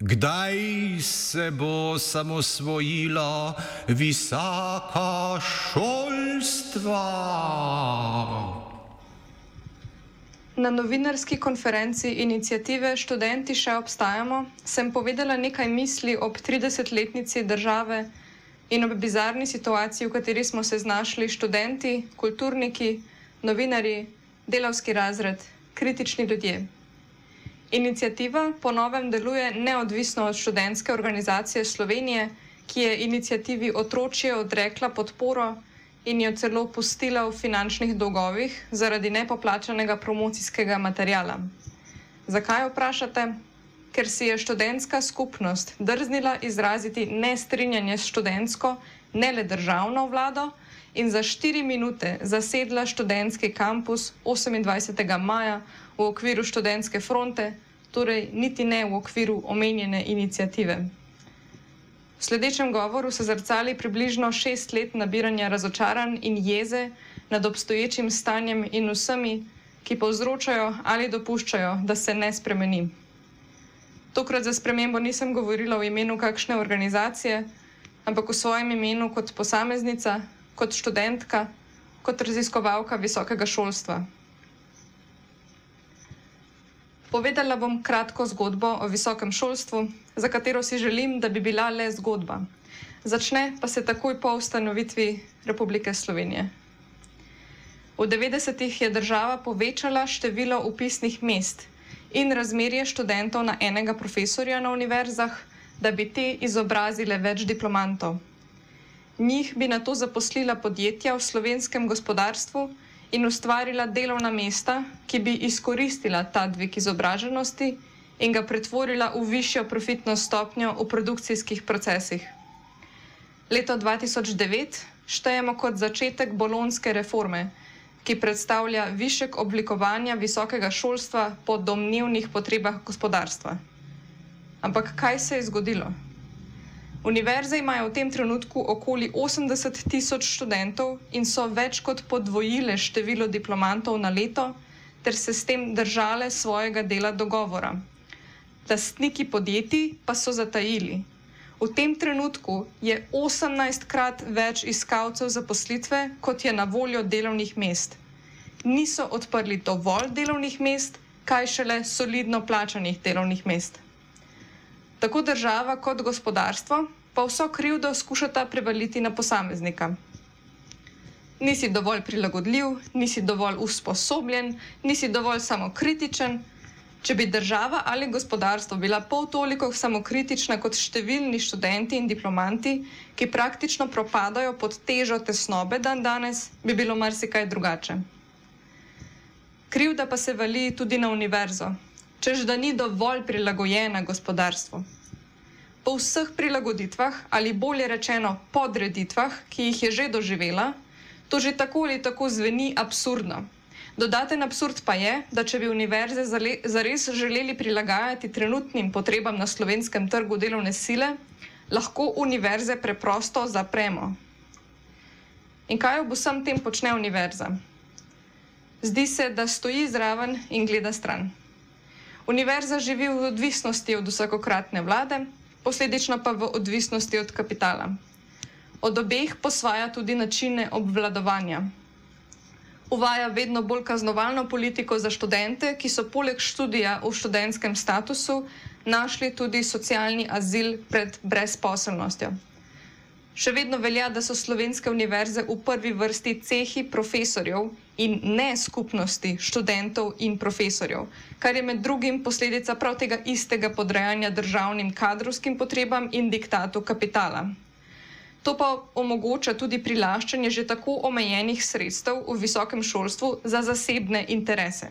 Kdaj se bo samosvojilo visoka šolstva? Na novinarski konferenci inicijative Študenti še obstajamo sem povedala nekaj misli ob 30-letnici države in ob bizarni situaciji, v kateri smo se znašli študenti, kulturniki, novinari, delavski razred, kritični ljudje. Inicijativa po novem deluje neodvisno od študentske organizacije Slovenije, ki je inicijativi otročje odrekla podporo in jo celo pustila v finančnih dolgovih zaradi nepoplačanega promocijskega materijala. Zakaj vprašate? ker si je študentska skupnost drznila izraziti nestrinjanje s študentsko, ne le državno vlado, in za štiri minute zasedla študentski kampus 28. maja v okviru študentske fronte, torej niti ne v okviru omenjene inicijative. V sledečem govoru se zrcali približno šest let nabiranja razočaranj in jeze nad obstoječim stanjem in vsemi, ki povzročajo ali dopuščajo, da se ne spremeni. Tokrat za spremembo nisem govorila v imenu kakšne organizacije, ampak v svojem imenu kot posameznica, kot študentka, kot raziskovalka visokega šolstva. Povedala bom kratko zgodbo o visokem šolstvu, za katero si želim, da bi bila le zgodba. Začne pa se takoj po ustanovitvi Republike Slovenije. V 90-ih je država povečala število upisnih mest in razmerje študentov na enega profesorja na univerzah, da bi te izobrazile več diplomantov. Njih bi na to zaposlila podjetja v slovenskem gospodarstvu in ustvarila delovna mesta, ki bi izkoristila ta dvig izobraženosti in ga pretvorila v višjo profitno stopnjo v produkcijskih procesih. Leto 2009 štejemo kot začetek bolonske reforme ki predstavlja višek oblikovanja visokega šolstva po domnevnih potrebah gospodarstva. Ampak kaj se je zgodilo? Univerze imajo v tem trenutku okoli 80 tisoč študentov in so več kot podvojile število diplomantov na leto, ter se s tem držale svojega dela dogovora. Lastniki podjetij pa so zatajili. V tem trenutku je 18 krat več iskalcev zaposlitve, kot je na voljo delovnih mest. Niso odprli dovolj delovnih mest, kaj šele solidno plačanih delovnih mest. Tako država kot gospodarstvo pa vso krivdo skušata prevaliti na posameznika. Nisi dovolj prilagodljiv, nisi dovolj usposobljen, nisi dovolj samokritičen. Če bi država ali gospodarstvo bila pol toliko samokritična kot številni študenti in diplomanti, ki praktično propadajo pod težo tesnobe dan danes, bi bilo marsikaj drugače. Krivda pa se vali tudi na univerzo, čež da ni dovolj prilagojena gospodarstvu. Po vseh prilagoditvah ali bolje rečeno podreditvah, ki jih je že doživela, to že tako ali tako zveni absurdno. Dodaten absurd pa je, da če bi univerze zares želeli prilagajati trenutnim potrebam na slovenskem trgu delovne sile, lahko univerze preprosto zapremo. In kaj ob vsem tem počne univerza? Zdi se, da stoji zraven in gleda stran. Univerza živi v odvisnosti od vsakokratne vlade, posledično pa v odvisnosti od kapitala. Od obeh posvaja tudi načine obvladovanja uvaja vedno bolj kaznovalno politiko za študente, ki so poleg študija v študentskem statusu našli tudi socialni azil pred brezposelnostjo. Še vedno velja, da so slovenske univerze v prvi vrsti cehi profesorjev in ne skupnosti študentov in profesorjev, kar je med drugim posledica prav tega istega podrejanja državnim kadrovskim potrebam in diktatu kapitala. To pa omogoča tudi prilaščanje že tako omejenih sredstev v visokem šolstvu za zasebne interese.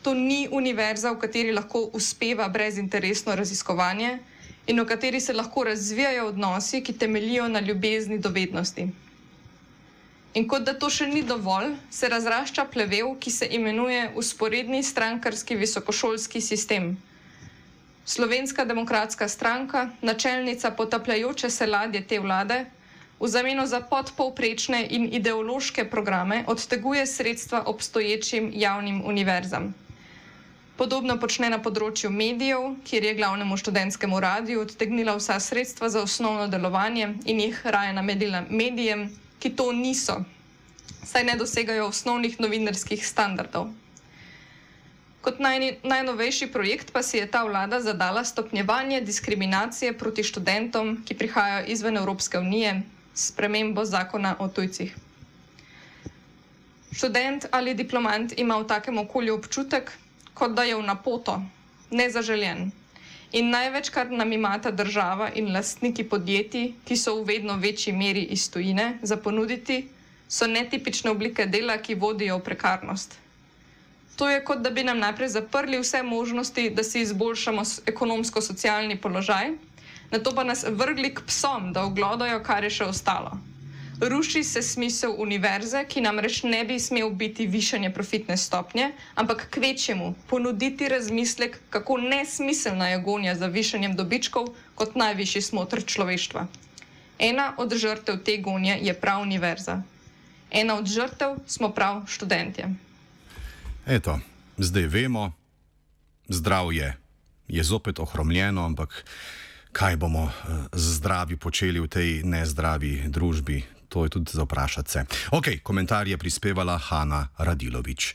To ni univerza, v kateri lahko uspeva brezinteresno raziskovanje in v kateri se lahko razvijajo odnosi, ki temelijo na ljubezni do vednosti. In kot da to še ni dovolj, se razrašča plevel, ki se imenuje usporedni strankarski visokošolski sistem. Slovenska demokratska stranka, načelnica potapljajoče se ladje te vlade, v zameno za podpovprečne in ideološke programe odteguje sredstva obstoječim javnim univerzam. Podobno počne na področju medijev, kjer je glavnemu študentskemu radiju odtegnila vsa sredstva za osnovno delovanje in jih raje namenila medijem, ki to niso, saj ne dosegajo osnovnih novinarskih standardov. Kot naj, najnovejši projekt pa si je ta vlada zadala stopnjevanje diskriminacije proti študentom, ki prihajajo izven Evropske unije, s premembo zakona o tujcih. Študent ali diplomant ima v takem okolju občutek, kot da je v napoto, nezaželjen. In največ, kar nam imata država in lastniki podjetij, ki so v vedno večji meri iz tujine, za ponuditi, so netipične oblike dela, ki vodijo v prekarnost. To je kot da bi nam najprej zaprli vse možnosti, da si izboljšamo ekonomsko-socialni položaj, na to pa nas vrgli k psom, da oglodajo, kar je še ostalo. Ruši se smisel univerze, ki nam reč ne bi smel biti višanje profitne stopnje, ampak k večjemu ponuditi razmislek, kako nesmiselna je gonja za višanjem dobičkov kot najvišji smotr človeštva. Ena od žrtev te gonje je prav univerza. Ena od žrtev smo prav študentje. Eto, zdaj vemo, zdravje je zopet ohromljeno, ampak kaj bomo z zdravi počeli v tej nezdravi družbi, to je tudi za vprašati se. Ok, komentar je prispevala Hanna Radilovič.